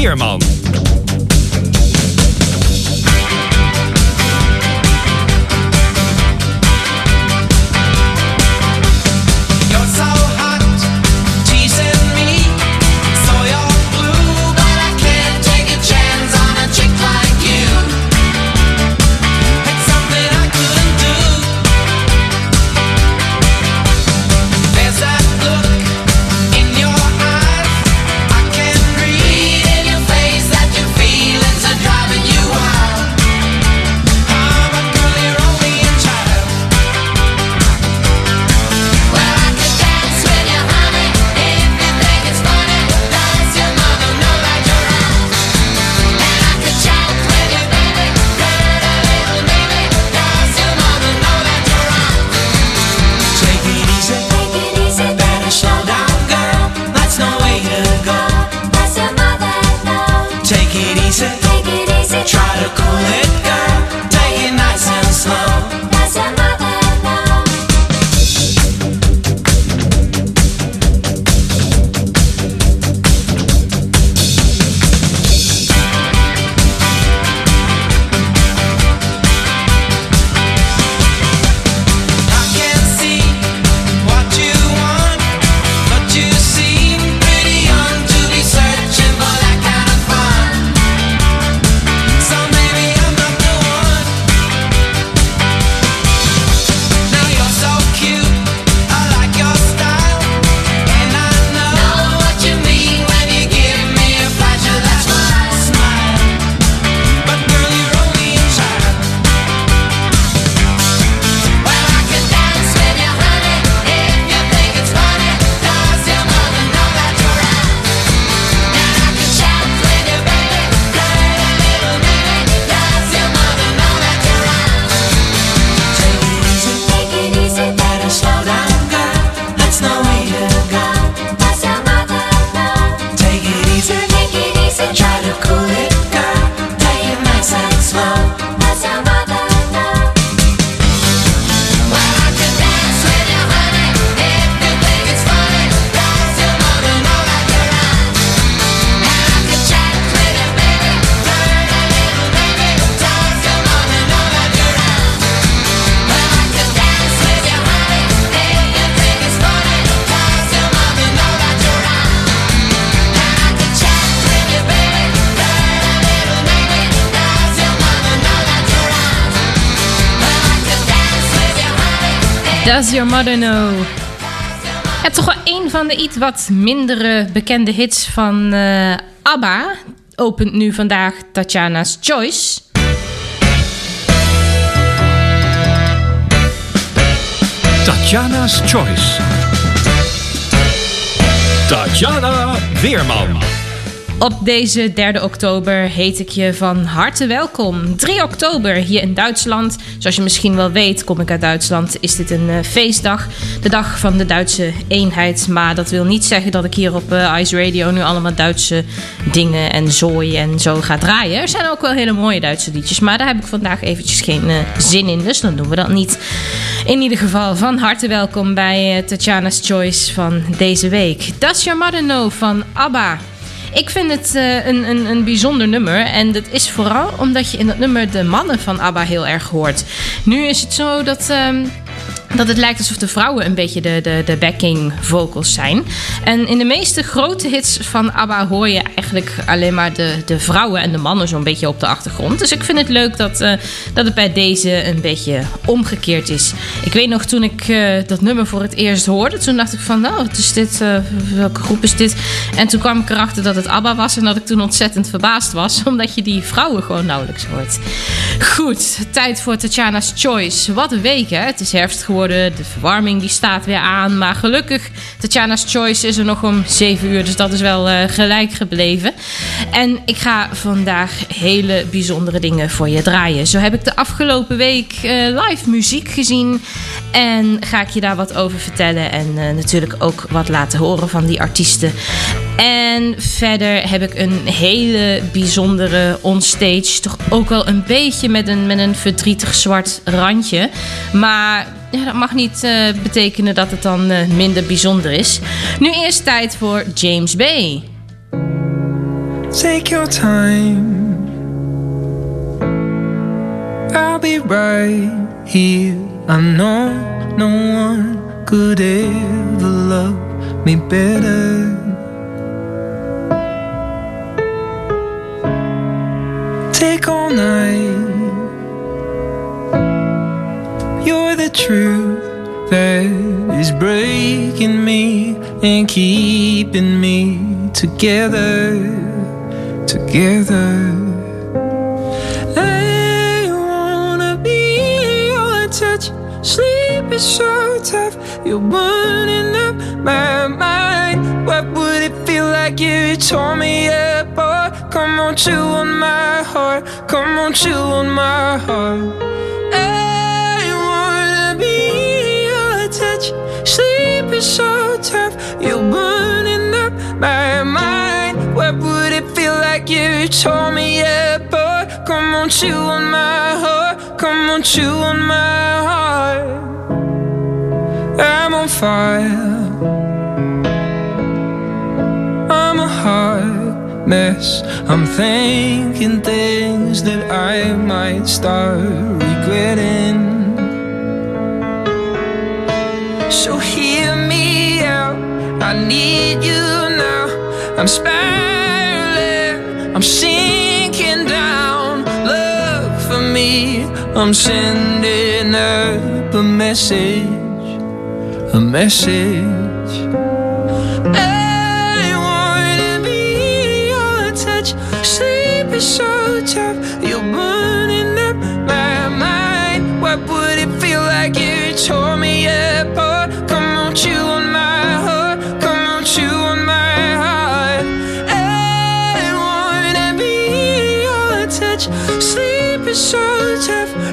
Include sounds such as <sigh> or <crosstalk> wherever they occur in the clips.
Weerman. Does Your Mother Know? Ja, toch wel een van de iets wat mindere bekende hits van eh, ABBA. Opent nu vandaag Tatjana's Choice. Tatjana's Choice. Tatjana Weerman. Op deze 3 oktober heet ik je van harte welkom. 3 oktober hier in Duitsland. Zoals je misschien wel weet, kom ik uit Duitsland, is dit een eh, feestdag. De dag van de Duitse eenheid. Maar dat wil niet zeggen dat ik hier op eh, Ice Radio nu allemaal Duitse dingen en zooi en zo ga draaien. Er zijn ook wel hele mooie Duitse liedjes. Maar daar heb ik vandaag eventjes geen eh, zin in. Dus dan doen we dat niet. In ieder geval van harte welkom bij Tatjana's Choice van deze week. Does Your Mother van ABBA. Ik vind het eh, een, een, een bijzonder nummer. En dat is vooral omdat je in dat nummer de mannen van ABBA heel erg hoort. Nu is het zo dat... ehm, dat het lijkt alsof de vrouwen een beetje de, de, de backing vocals zijn. En in de meeste grote hits van ABBA hoor je eigenlijk alleen maar de, de vrouwen en de mannen zo'n beetje op de achtergrond. Dus ik vind het leuk dat, eh, dat het bij deze een beetje omgekeerd is. Ik weet nog toen ik eh, dat nummer voor het eerst hoorde, toen dacht ik van nou, wat is dit? Eh, welke groep is dit? En toen kwam ik erachter dat het ABBA was en dat ik toen ontzettend verbaasd was, <laughs> omdat je die vrouwen gewoon nauwelijks hoort. Goed, tijd voor Tatjana's Choice. Wat een week hè, het is herfst geworden. De verwarming die staat weer aan. Maar gelukkig, Tatjana's Choice is er nog om 7 uur. Dus dat is wel eh, gelijk gebleven. En ik ga vandaag hele bijzondere dingen voor je draaien. Zo heb ik de afgelopen week eh, live muziek gezien. En ga ik je daar wat over vertellen. En eh, natuurlijk ook wat laten horen van die artiesten. En verder heb ik een hele bijzondere onstage. Toch ook wel een beetje met een, met een verdrietig zwart randje. Maar ja, dat mag niet eh, betekenen dat het dan eh, minder bijzonder is. Nu eerst tijd voor James Bay. Take your time. I'll be right here. I know no one could ever love me better. Take all night. Truth that is breaking me and keeping me together together. I wanna be your touch. Sleep is so tough. You're burning up my mind. What would it feel like if you tore me apart? Come on, chew on my heart. Come on, chew on my heart. So tough. You're burning up my mind. What would it feel like if you tore me apart? Come on, chew on my heart. Come on, chew on my heart. I'm on fire. I'm a hot mess. I'm thinking things that I might start regretting. So out. I need you now. I'm spiraling. I'm sinking down. Look for me. I'm sending up a message. A message. I wanna be your touch. Sleep is so Sleep is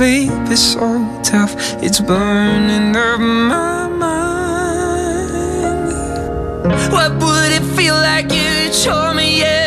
Sleep is so tough, it's burning up my mind. What would it feel like if you tore me apart?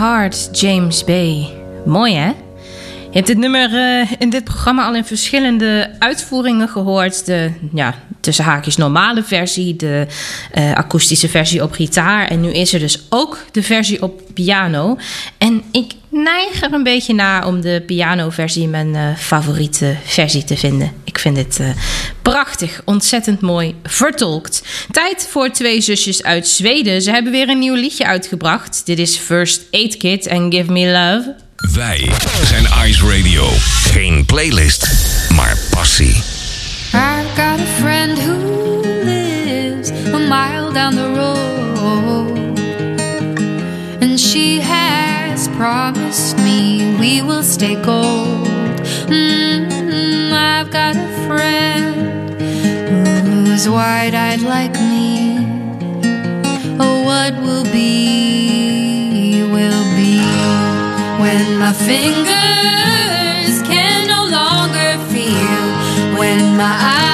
Heart, James Bay. Mooi hè? Je hebt dit nummer eh, in dit programma al in verschillende uitvoeringen gehoord. De ja, tussen haakjes normale versie, de eh, akoestische versie op gitaar. En nu is er dus ook de versie op piano. En ik neig er een beetje naar om de pianoversie mijn eh, favoriete versie te vinden. Ik vind dit eh, prachtig, ontzettend mooi vertolkt. Tijd voor twee zusjes uit Zweden. Ze hebben weer een nieuw liedje uitgebracht. Dit is First Aid Kit en Give Me Love. Wij zijn Ice Radio. Geen playlist, maar passie. I've got a friend who lives a mile down the promised me we will stay gold. Mm -hmm, I've got a friend who's wide eyed like me. Oh, what will be, will be when my fingers can no longer feel, when my eyes.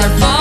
are falling.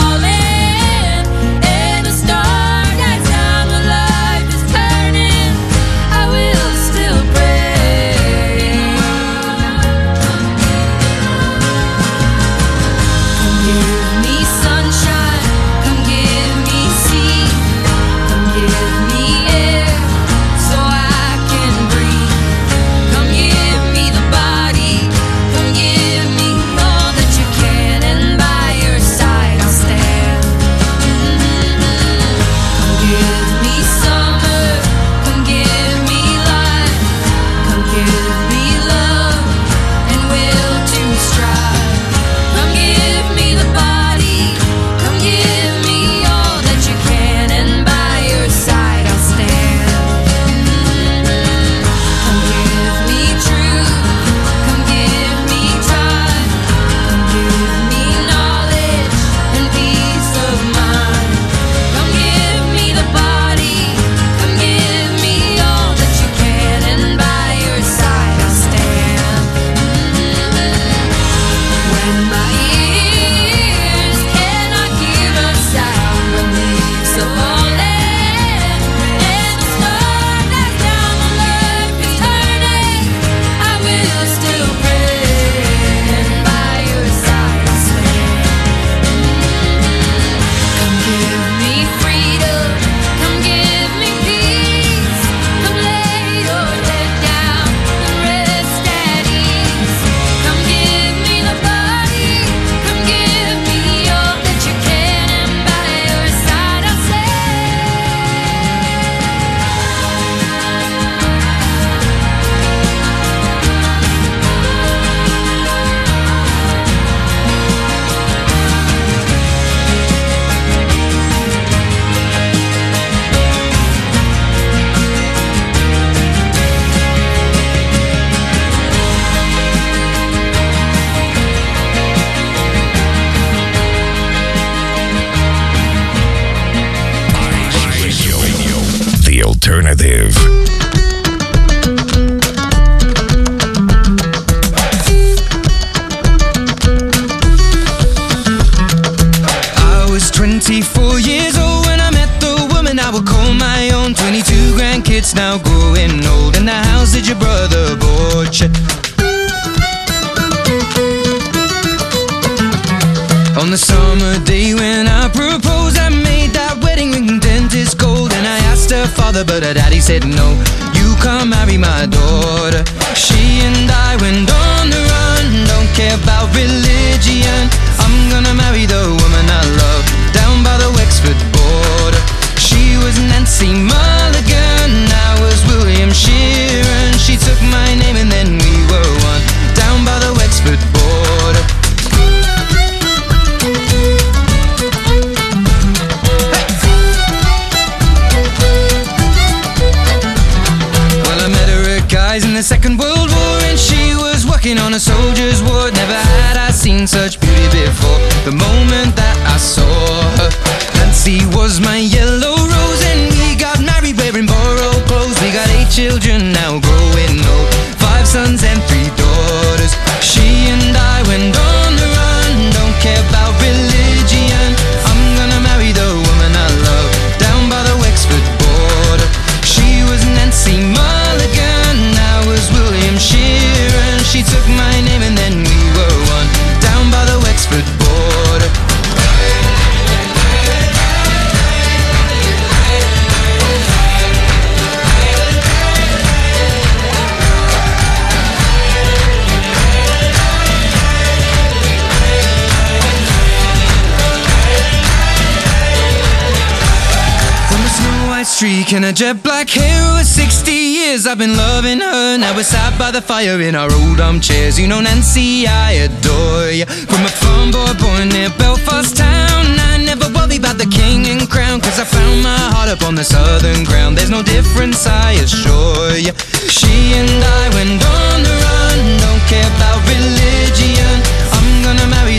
And a jet black hair. Over 60 years I've been loving her. Now we're sat by the fire in our old armchairs. You know, Nancy, I adore you. From a farm boy born near Belfast town. I never worry about the king and crown. Cause I found my heart up on the southern ground. There's no difference, I assure you. She and I went on the run. Don't care about religion. I'm gonna marry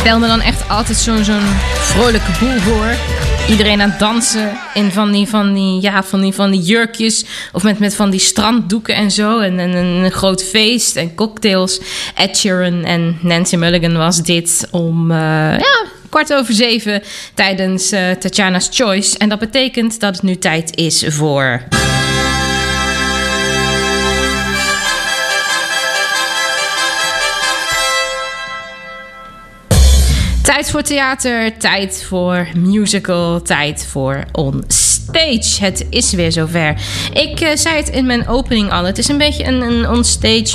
Stel me dan echt altijd zo'n zo'n vrolijke boel voor. Iedereen aan het dansen in van die, van die, ja, van die, van die jurkjes. Of met, met van die stranddoeken en zo. En, en een groot feest en cocktails. Ed Sheeran en Nancy Mulligan was dit om eh, ja, kwart over zeven tijdens eh, Tatjana's Choice. En dat betekent dat het nu tijd is voor... Tijd voor theater, tijd voor musical, tijd voor on stage. Het is weer zover. Ik eh, zei het in mijn opening al. Het is een beetje een, een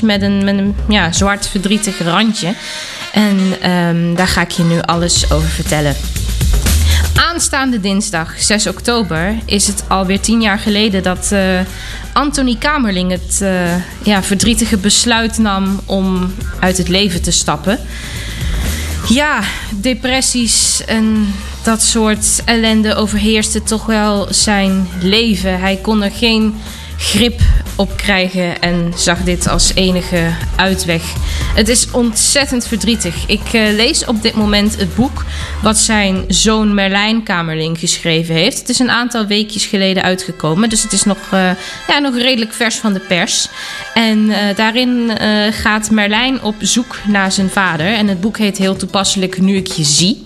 met een, met een ja, zwart verdrietig randje. En ehm, daar ga ik je nu alles over vertellen. Aanstaande dinsdag, 6 oktober, is het alweer tien jaar geleden dat eh, Anthony Kamerling het eh, ja, verdrietige besluit nam om uit het leven te stappen. Ja, depressies en dat soort ellende overheerste toch wel zijn leven. Hij kon er geen grip op krijgen en zag dit als enige uitweg. Het is ontzettend verdrietig. Ik eh, lees op dit moment het boek wat zijn zoon Merlijn Kamerling geschreven heeft. Het is een aantal weekjes geleden uitgekomen, dus het is nog, eh, ja, nog redelijk vers van de pers. En eh, daarin gaat Merlijn op zoek naar zijn vader. En het boek heet heel toepasselijk Nu ik je zie.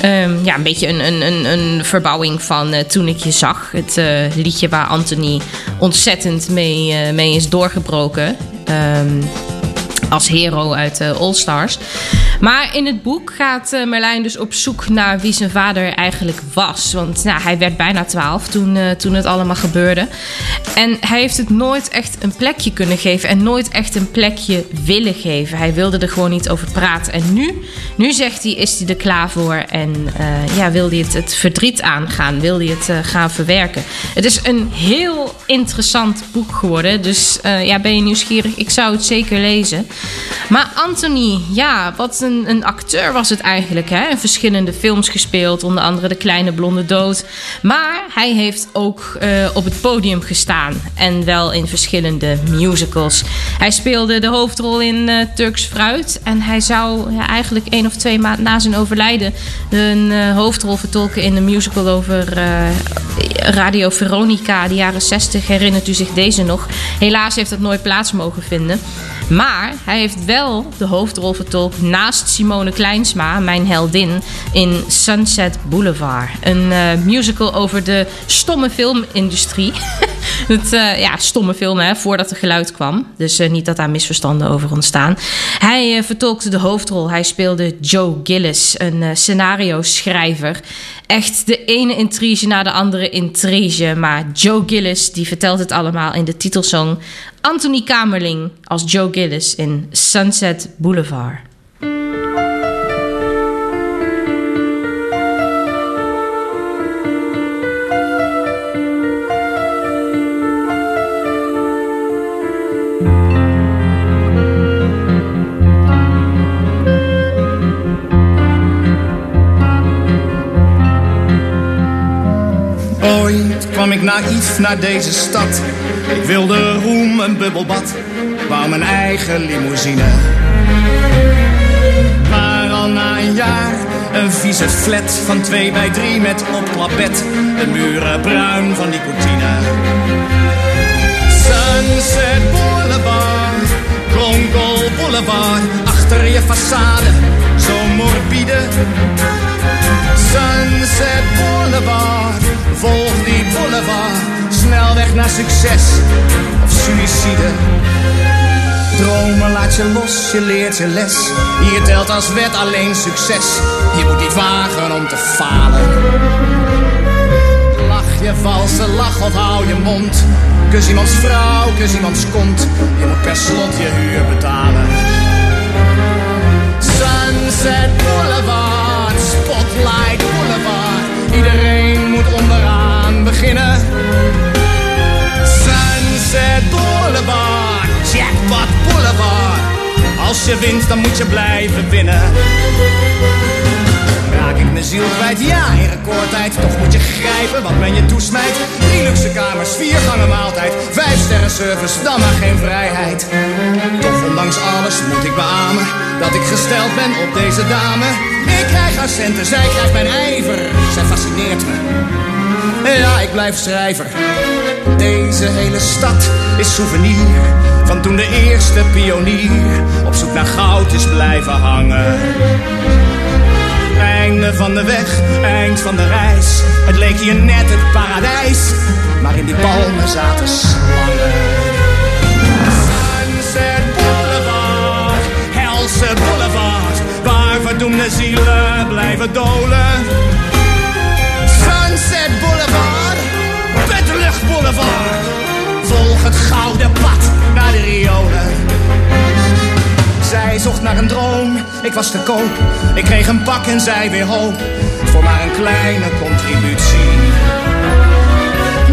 Ehm, ja, een beetje een, een, een, een verbouwing van eh, Toen ik je zag. Het eh, liedje waar Anthony ontzettend mee, eh, mee is doorgebroken. Ehm, als hero uit eh, All Stars. Maar in het boek gaat eh, Merlijn dus op zoek naar wie zijn vader eigenlijk was. Want nou, hij werd bijna twaalf toen, eh, toen het allemaal gebeurde. En hij heeft het nooit echt een plekje kunnen geven. En nooit echt een plekje willen geven. Hij wilde er gewoon niet over praten. En nu, nu zegt hij, is hij er klaar voor. En ja, wil hij het, het verdriet aangaan. Wil hij het gaan verwerken. Het is een heel interessant boek geworden. Dus ja, ben je nieuwsgierig? Ik zou het zeker lezen. Maar Anthony, ja, wat een, een acteur was het eigenlijk. Hè? In verschillende films gespeeld, onder andere De Kleine Blonde Dood. Maar hij heeft ook eh, op het podium gestaan. En wel in verschillende musicals. Hij speelde de hoofdrol in eh, Turks Fruit. En hij zou eigenlijk één of twee maanden na zijn overlijden... een eh, hoofdrol vertolken in de musical over Radio Veronica, de jaren 60. Herinnert u zich deze nog? Helaas heeft dat nooit plaats mogen vinden. Maar hij heeft wel de hoofdrol vertolkt naast Simone Kleinsma, mijn heldin, in Sunset Boulevard. Een eh, musical over de stomme filmindustrie. <laughs> Het eh, ja, stomme film, hè, voordat er geluid kwam. Dus eh, niet dat daar misverstanden over ontstaan. Hij vertolkte de hoofdrol. Hij speelde Joe Gillis, een scenario-schrijver. Echt de ene intrige na de andere intrige. Maar Joe Gillis die vertelt het allemaal in de titelsong. Anthony Kamerling als Joe Gillis in Sunset Boulevard. Kwam ik naïef naar deze stad. Ik wilde roem, een bubbelbad, wou mijn eigen limousine. Maar al na een jaar, een vieze flat van 2 bij 3 met opklapbed. De muren bruin van nicotine. Sunset Boulevard, Kronkel Boulevard, achter je façade, zo morbide. Sunset Boulevard, volg die boulevard, snelweg naar succes of suïcide. laat je los, je leert je les. Hier telt als wet alleen succes. Je moet niet wagen om te falen. Lach je valse lach of hou je mond. Kus iemands vrouw, kus iemands kont. Je moet per slot je huur betalen. Sunset Boulevard, beginnen. Sunset Boulevard, Jackpot Boulevard. Als je wint, dan moet je blijven winnen. Raak ik mijn ziel kwijt? Ja, in recordtijd. Toch moet je grijpen wat men je toesmijt. Drie luxe kamers, vier gangen maaltijd. Vijf sterren service, dan maar geen vrijheid. Toch ondanks alles moet ik beamen dat ik gesteld ben op deze dame. Ik krijg haar centen, zij krijgt mijn ijver. Zij fascineert me. Ja, ik blijf schrijver. Deze hele stad is souvenir van toen de eerste pionier op zoek naar goud is blijven hangen. Einde van de weg, eind van de reis. Het leek hier net het paradijs, maar in die palmen zaten slangen. Sunset Boulevard, Helse Boulevard, waar verdoemde zielen blijven dolen. Sunset Volg het gouden pad naar de riolen. Zij zocht naar een droom, ik was te koop. Ik kreeg een pak en zij weer hoop. Voor maar een kleine contributie.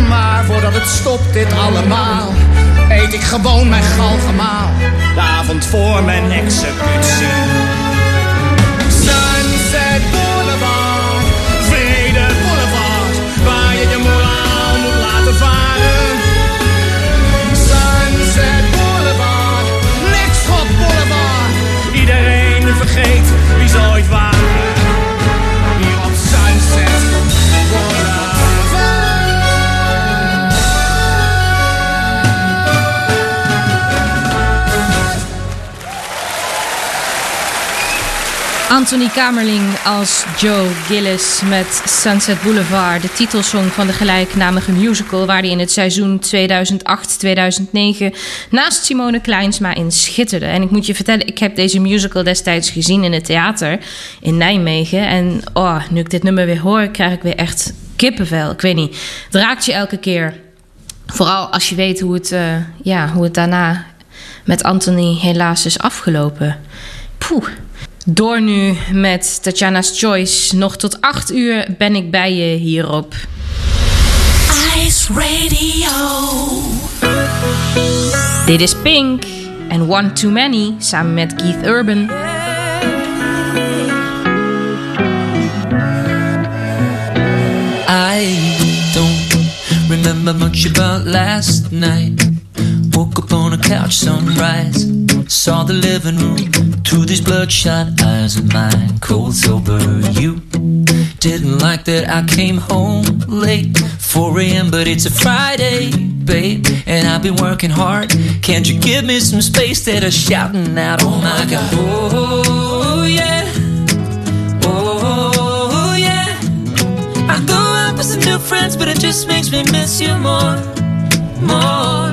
Maar voordat het stopt, dit allemaal. Eet ik gewoon mijn galgemaal. De avond voor mijn executie. Sunset Anthony Kamerling als Joe Gillis met Sunset Boulevard, de titelsong van de gelijknamige musical waar hij in het seizoen 2008-2009 naast Simone Kleinsma in schitterde. En ik moet je vertellen, ik heb deze musical destijds gezien in het theater in Nijmegen. En oh, nu ik dit nummer weer hoor, krijg ik weer echt kippenvel. Ik weet niet, het raakt je elke keer. Vooral als je weet hoe het, eh, ja, hoe het daarna met Anthony helaas is afgelopen. Poeh. Door nu met Tatjana's Choice. Nog tot 8 uur ben ik bij je hierop. Ice Radio. Dit is Pink en One Too Many samen met Keith Urban. I don't remember much about last night. Woke up on a couch, sunrise. Saw the living room through these bloodshot eyes of mine. Cold sober, you didn't like that I came home late, 4 a.m. But it's a Friday, babe, and I've been working hard. Can't you give me some space? That are shouting out, oh my god, oh yeah. Oh yeah, I go out with some new friends, but it just makes me miss you more, more.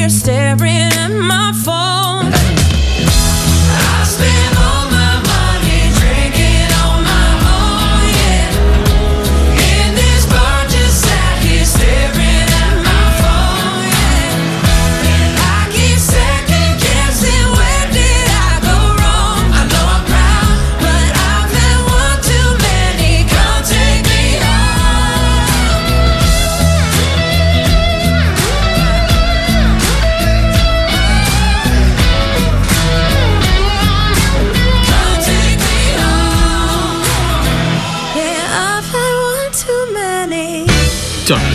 here staring at my phone.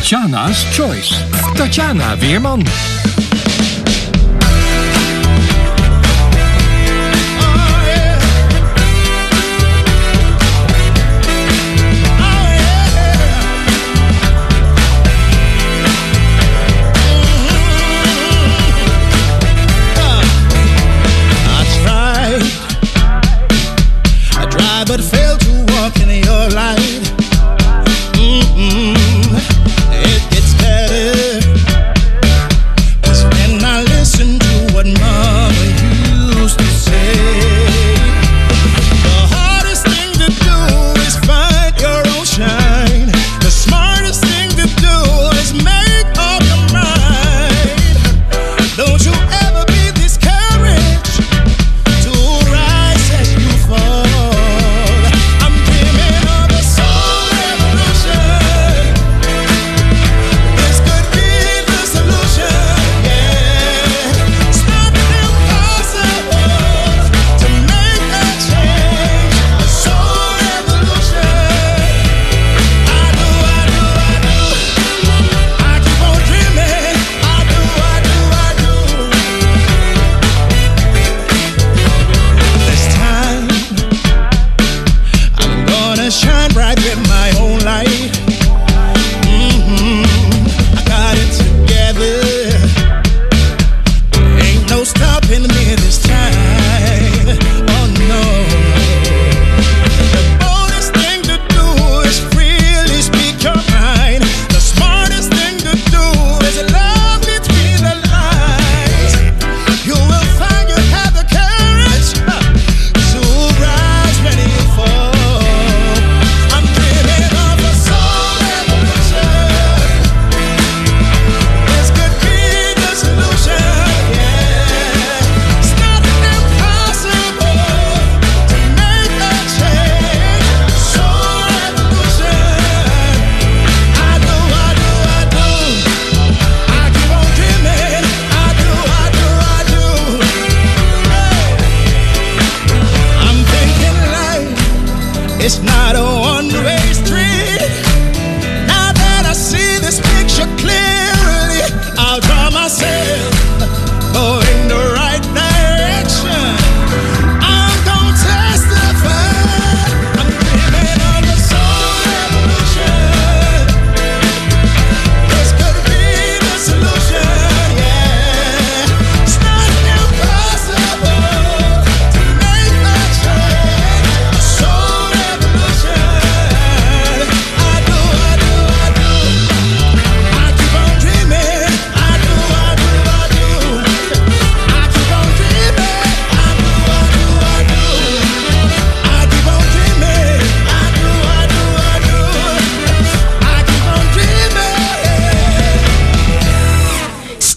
Tatjana's Choice. Tatjana Weerman.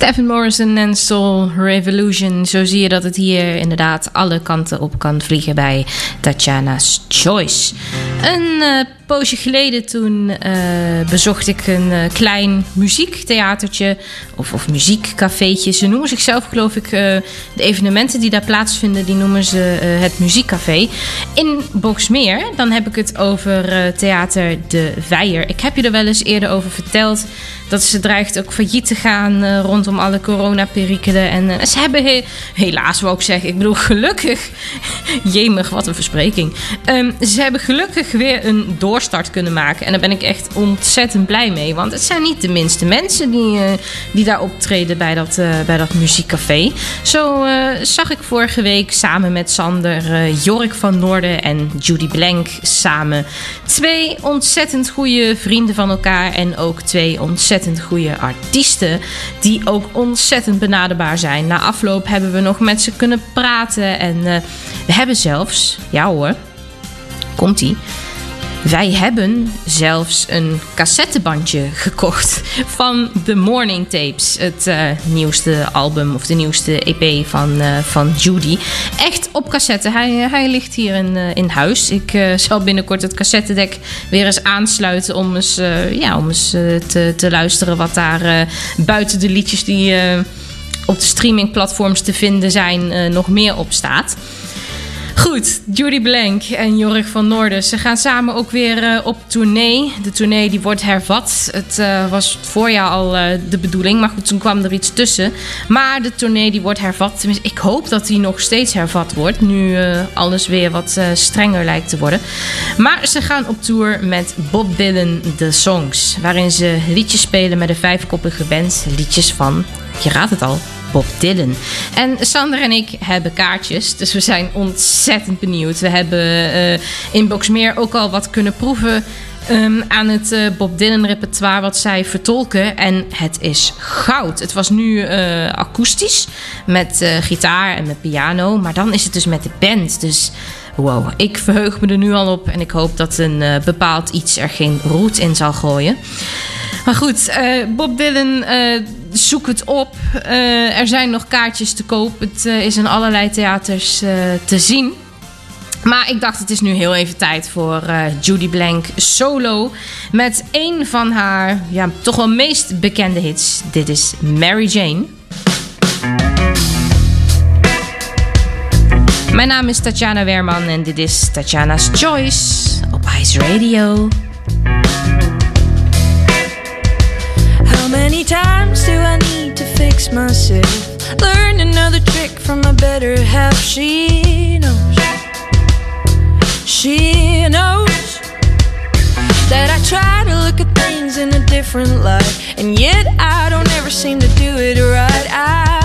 Stephen Morrison en Soul Revolution. Zo zie je dat het hier inderdaad alle kanten op kan vliegen bij Tatjana's Choice. Een eh, poosje geleden toen eh, bezocht ik een eh, klein muziektheatertje of, of. Ze noemen zichzelf geloof ik, eh, de evenementen die daar plaatsvinden, die noemen ze eh, het muziekcafé. In Boksmeer, dan heb ik het over eh, theater De Weijer. Ik heb je er wel eens eerder over verteld dat ze dreigt ook failliet te gaan rondom alle coronaperikelen. En ze hebben he- helaas, wou ik zeggen, ik bedoel gelukkig, <laughs> jemig, wat een verspreking. Ehm, ze hebben gelukkig weer een doorstart kunnen maken. En daar ben ik echt ontzettend blij mee. Want het zijn niet de minste mensen die, die daar optreden bij dat, eh, bij dat muziekcafé. Zo eh, zag ik vorige week samen met Sander, eh, Jork van Noorden en Judy Blank samen. Twee ontzettend goede vrienden van elkaar. En ook twee ontzettend goede artiesten. Die ook ontzettend benaderbaar zijn. Na afloop hebben we nog met ze kunnen praten. En we hebben zelfs, ja hoor, komt-ie. Wij hebben zelfs een cassettebandje gekocht van The Morning Tapes. Het eh, nieuwste album of de nieuwste EP van, eh, van Judy. Echt op cassette. Hij, eh, hij ligt hier in, in huis. Ik zal binnenkort het cassettedek weer eens aansluiten om eens, ja, om eens te, te luisteren wat daar buiten de liedjes die op de streamingplatforms te vinden zijn nog meer op staat. Goed. Judy Blank en Jorik van Noorden. Ze gaan samen ook weer eh, op tournee. De tournee die wordt hervat. Het eh, was het voorjaar al eh, de bedoeling, maar goed, toen kwam er iets tussen. Maar de tournee die wordt hervat. Tenminste, ik hoop dat die nog steeds hervat wordt. Nu alles weer wat strenger lijkt te worden. Maar ze gaan op tour met Bob Dylan The Songs. Waarin ze liedjes spelen met een vijfkoppige band. Liedjes van, je raadt het al, Bob Dylan. En Sander en ik hebben kaartjes, dus we zijn ontzettend benieuwd. We hebben eh, in Boxmeer ook al wat kunnen proeven ehm, aan het eh, Bob Dylan repertoire wat zij vertolken. En het is goud. Het was nu eh, akoestisch met gitaar en met piano, maar dan is het dus met de band. Dus wow, ik verheug me er nu al op en ik hoop dat een bepaald iets er geen roet in zal gooien. Maar goed, Bob Dylan, zoek het op. Eh, er zijn nog kaartjes te koop. Het eh, is in allerlei theaters eh, te zien. Maar ik dacht, het is nu heel even tijd voor Judy Blank solo. Met een van haar ja, toch wel meest bekende hits. Dit is Mary Jane. Mijn naam is Tatjana Werman en dit is Tatjana's Choice op Ice Radio. How many times do I need to fix myself? Learn another trick from my better half. She knows. She knows that I try to look at things in a different light, and yet I don't ever seem to do it right. I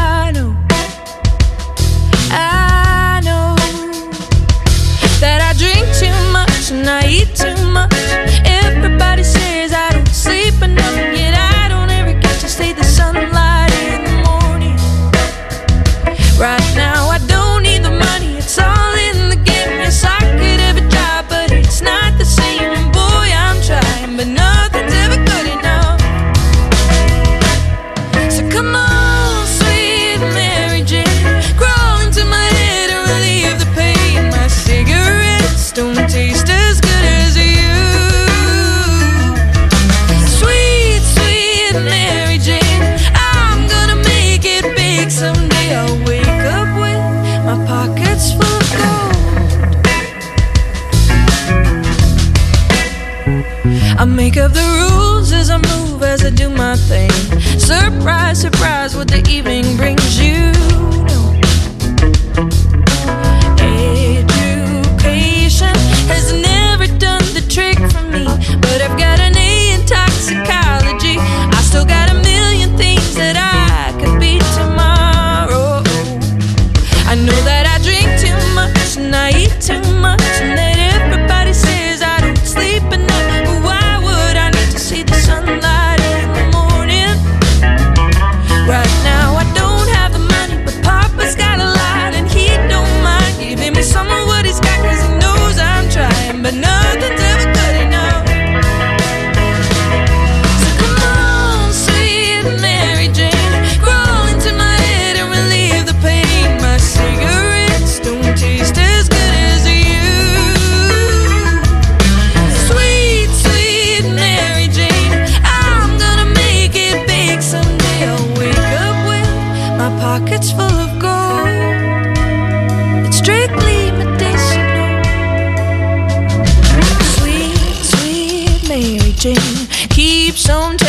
shown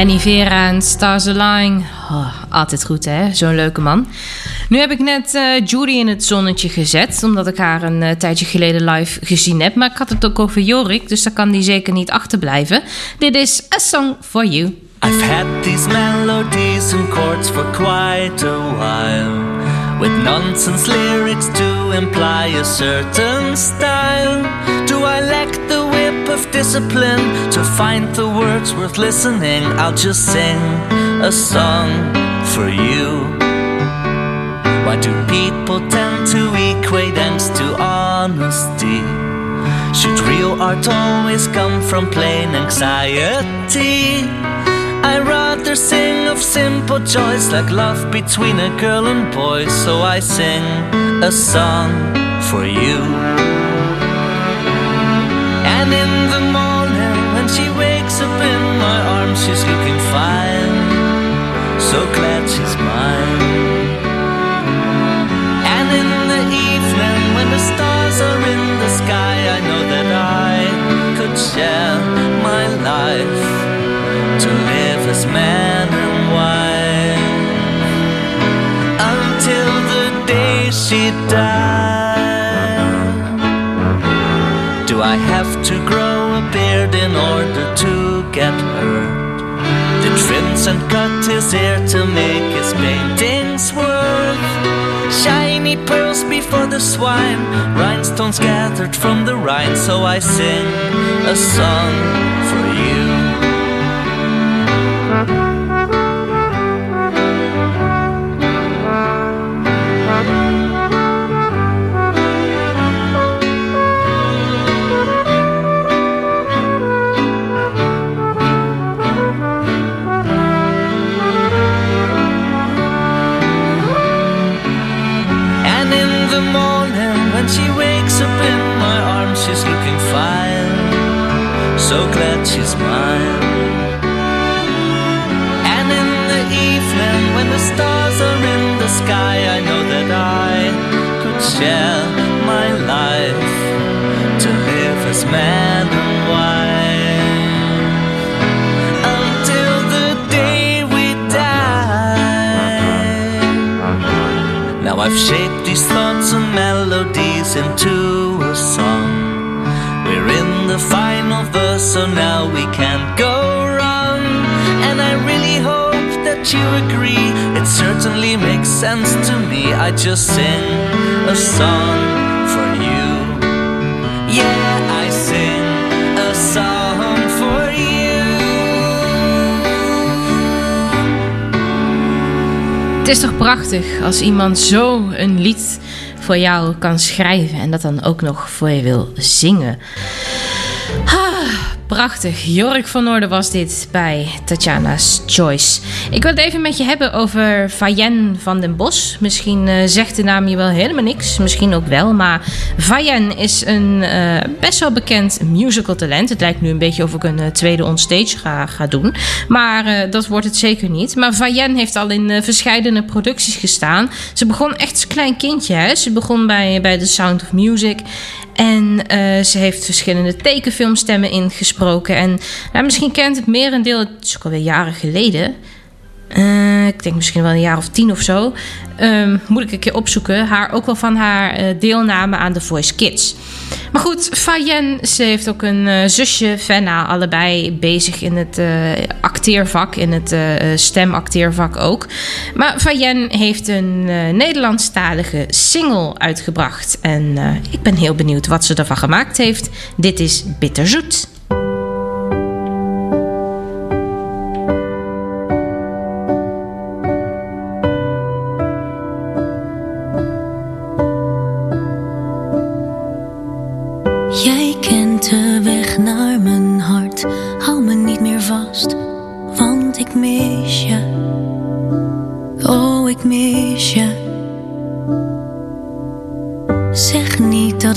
Danny Vera en Stars Align. Oh, altijd goed, hè? Zo'n leuke man. Nu heb ik net eh Judy in het zonnetje gezet, omdat ik haar een eh, tijdje geleden live gezien heb. Maar ik had het ook over Jorik, dus daar kan die zeker niet achterblijven. Dit is A Song For You. I've had these melodies and chords for quite a while, with nonsense lyrics to imply a certain style. Do I lack the whip of discipline to find the words worth listening? I'll just sing a song for you. Why do people tend to equate angst to honesty? Should real art always come from plain anxiety? I rather sing of simple joys like love between a girl and boy, so I sing a song for you. And in the morning when she wakes up in my arms, she's looking fine. So glad she's mine. And in the evening when the stars are in the sky, I know that I could share my life to live as man and wife until the day she died. Do I have to beard in order to get hurt? Did Vincent cut his hair to make his paintings worth? Shiny pearls before the swine, rhinestones gathered from the Rhine, so I sing a song for you. Stars are in the sky, I know that I could share my life to live as man and wife until the day we die. Now I've shaped these thoughts and melodies into a song. We're in the final verse, so now we can't go wrong. And I really that you agree. It certainly makes sense to me. I just sing a song for you. Yeah, I sing a song for you. Het is toch prachtig als iemand zo een lied voor jou kan schrijven en dat dan ook nog voor je wil zingen. Prachtig. Jork van Noorden was dit bij Tatjana's Choice. Ik wil het even met je hebben over Fayen van den Bos. Misschien eh, zegt de naam je wel helemaal niks, misschien ook wel. Maar Fayen is een eh, best wel bekend musical talent. Het lijkt nu een beetje of ik een eh, tweede onstage ga, doen. Maar dat wordt het zeker niet. Maar Fayen heeft al in verschillende producties gestaan. Ze begon echt als klein kindje. Hè? Ze begon bij, bij The Sound of Music. En eh, ze heeft verschillende tekenfilmstemmen ingesproken. En nou, misschien kent het merendeel, het is ook alweer jaren geleden. Eh, ik denk misschien wel een jaar of tien of zo. Ehm, moet ik een keer opzoeken. Haar, ook wel van haar eh, deelname aan The Voice Kids. Maar goed, Fayen, ze heeft ook een eh, zusje, Fenna, allebei bezig in het acteervak, in het stemacteervak ook. Maar Fayen heeft een Nederlandstalige single uitgebracht. En ik ben heel benieuwd wat ze ervan gemaakt heeft. Dit is Bitterzoet.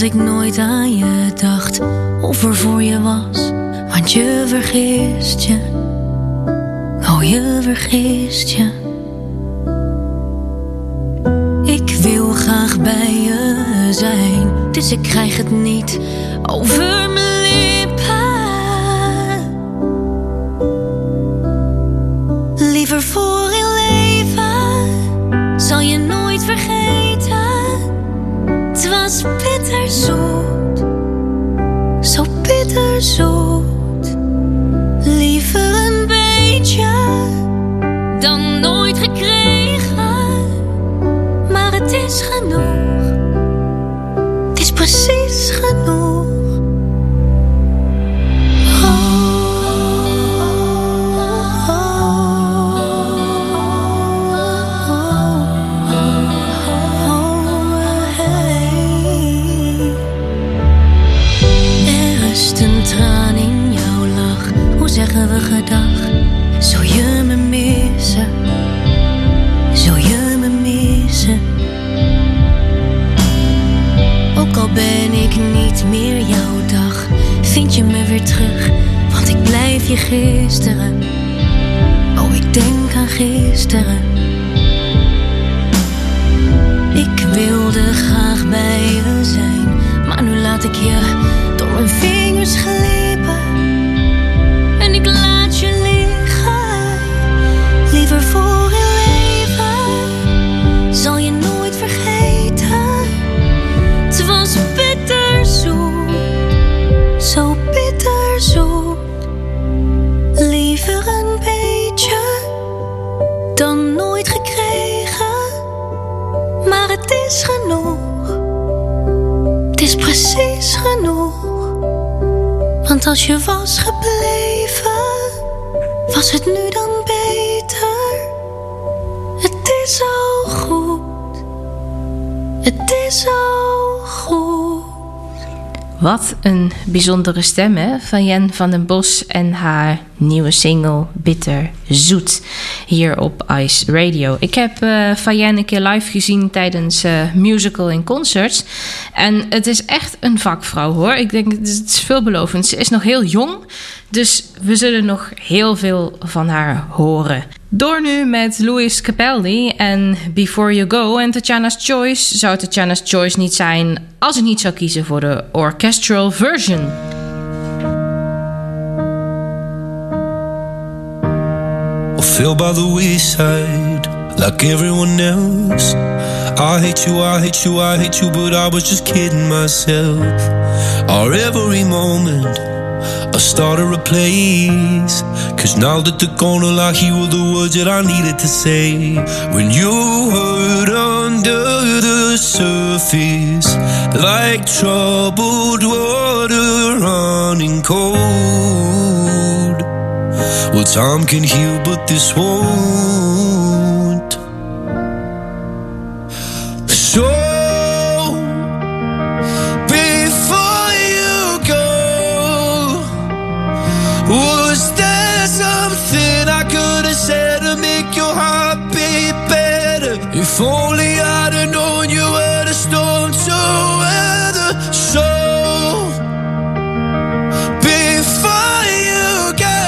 Ik nooit aan je dacht of er voor je was, want je vergist je. Oh, je vergist je. Ik wil graag bij je zijn, dus ik krijg het niet over bitterzoet. Terug, want ik blijf je gisteren. Oh, ik denk aan gisteren. Ik wilde graag bij je zijn, maar nu laat ik je door mijn vingers glippen. Je was gebleven, was het nu dan beter? Het is zo goed. Het is zo goed. Wat een bijzondere stem hè, van Jen van den Bos en haar nieuwe single Bitter Zoet hier op Ice Radio. Ik heb eh van Jen een keer live gezien tijdens eh, musical en concerts. En het is echt een vakvrouw hoor. Ik denk het is, veelbelovend. Ze is nog heel jong, dus we zullen nog heel veel van haar horen. Door nu met Louis Capaldi en Before You Go en Tatjana's Choice zou Tatjana's Choice niet zijn als ik niet zou kiezen voor de orchestral version. I fell by the wayside like everyone else. I hate you, I hate you, I hate you, but I was just kidding myself. Our every moment, I started a place. Cause now that the corner like you were the words that I needed to say. When you hurt under the surface, like troubled water running cold. Well, time can heal, but this won't. Was there something I could have said to make your heart beat better? If only I'd have known you were the storm to weather. So, before you go,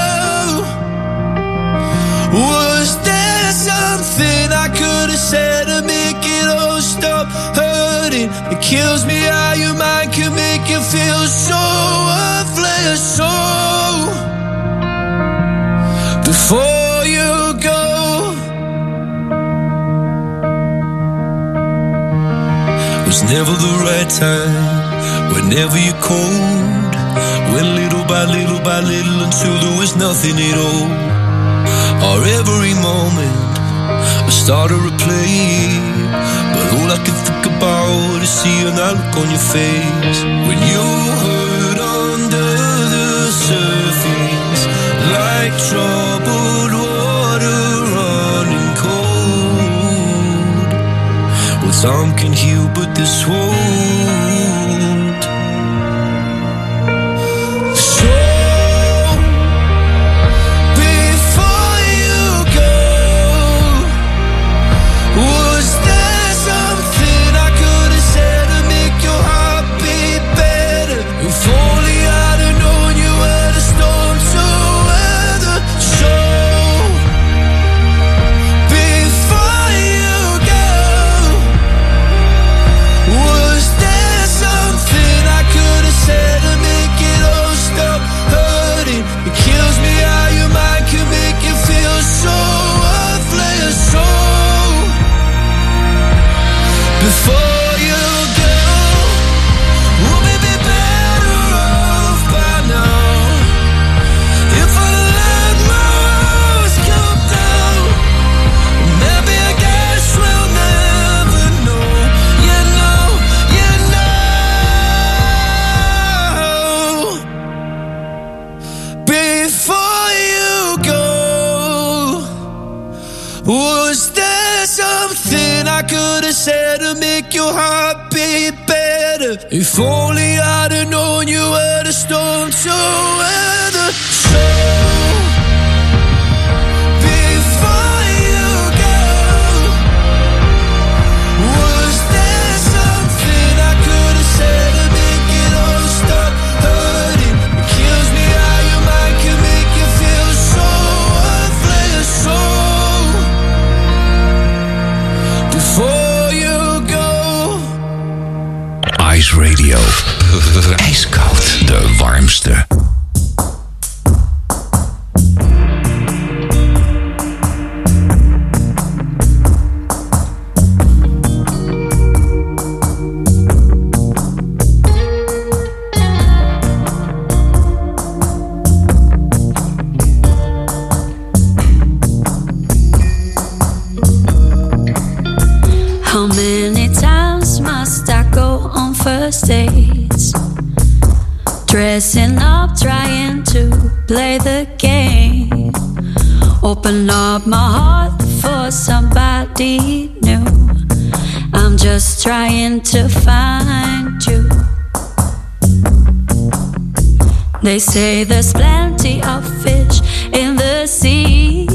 was there something I could have said to make it all stop hurting? It kills me how your mind can make you feel so never the right time. Whenever you're cold, little by little by little until there was nothing at all or every moment I started to play But all I can think about is seeing that look on your face When you hurt under the surface Like troubled Some can heal, but this wound If only I'd have known you were the storm to weather. So They say there's plenty of fish in the sea.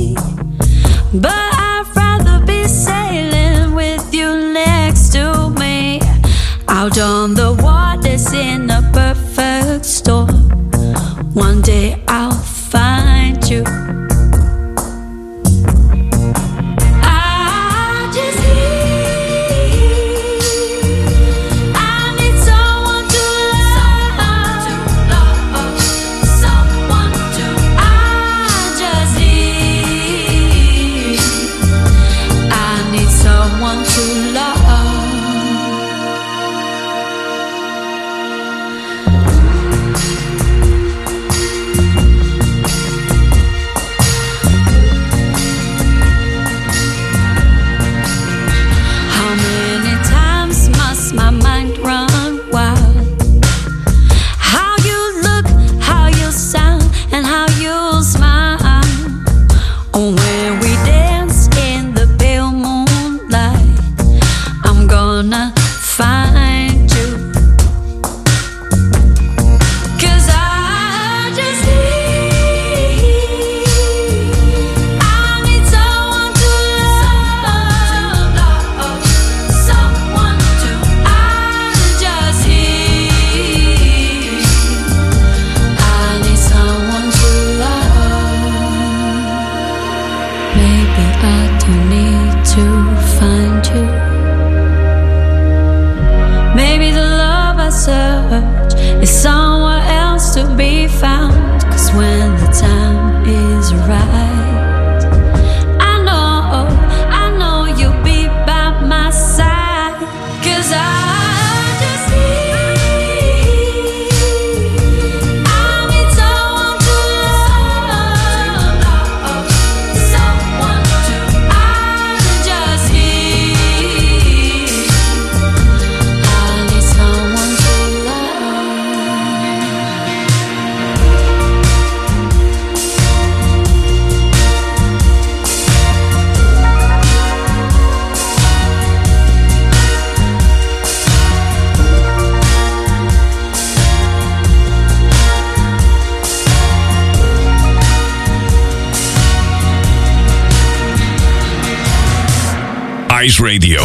Radio.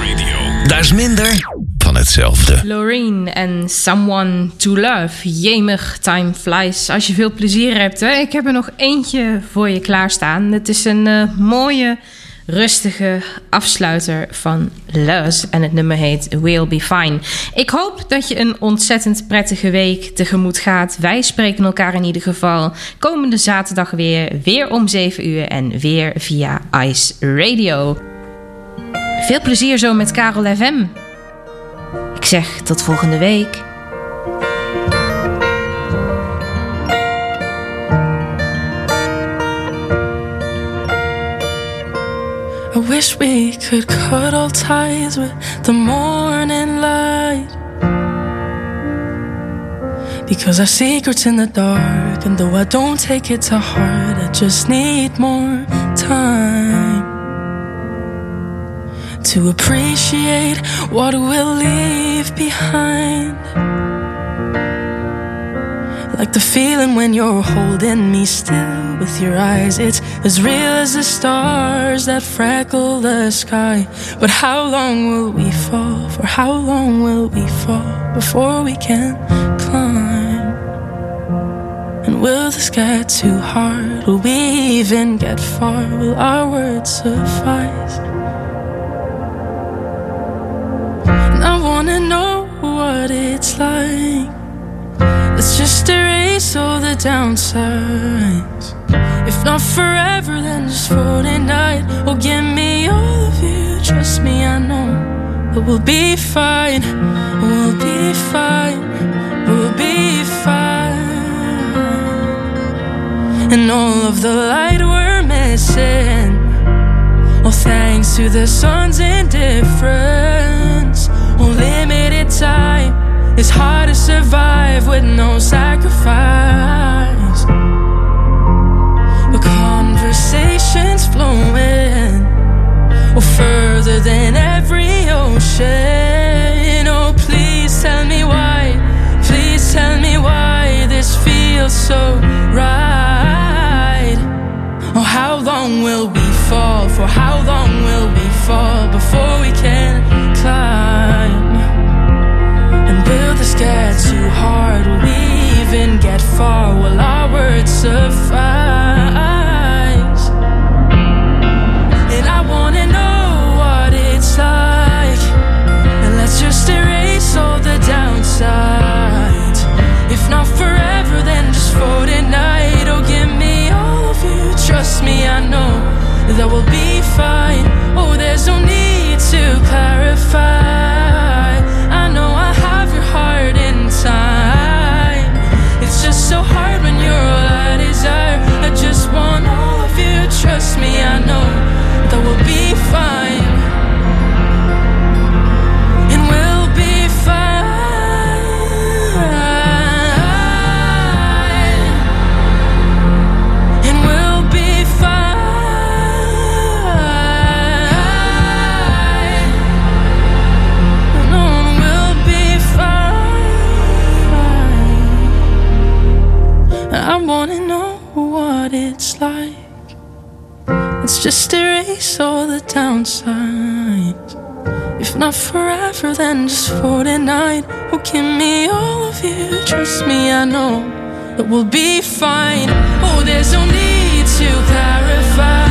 Radio. Daar is minder van hetzelfde. Loreen en Someone to Love. Jemig, time flies. Als je veel plezier hebt. Hè? Ik heb er nog eentje voor je klaarstaan. Het is een eh, mooie, rustige afsluiter van Luz. En het nummer heet We'll Be Fine. Ik hoop dat je een ontzettend prettige week tegemoet gaat. Wij spreken elkaar in ieder geval komende zaterdag weer. Weer om 7 uur en weer via Ice Radio. Veel plezier zo met Karel FM. Ik zeg tot volgende week. Wish we could cut all ties with the morning light. Because our secrets in the dark, and though I don't take it to heart, I just need more time to appreciate what we'll leave behind. Like the feeling when you're holding me still with your eyes. It's as real as the stars that freckle the sky. But how long will we fall? For how long will we fall before we can climb? And will this get too hard? Will we even get far? Will our words suffice? And I wanna know what it's like. Let's just erase all the downsides. If not forever, then just for tonight. Oh, give me all of you. Trust me, I know that we'll be fine. We'll be fine. We'll be fine. And all of the light we're missing. Oh, thanks to the sun's indifference. Oh, limited time. It's hard to survive with no sacrifice. But conversations flowing, well, further than every ocean. Oh, please tell me why. Please tell me why this feels so right. Oh, how long will we fall? For how long will we fall before we can climb? hard Will we even get far? Will our words suffice? And I wanna know what it's like And let's just erase all the downsides If not forever, then just for tonight Oh, give me all of you, trust me, I know That we'll be fine all the downsides. If not forever, then just for tonight. Oh, give me all of you. Trust me, I know that we'll be fine. Oh, there's no need to clarify.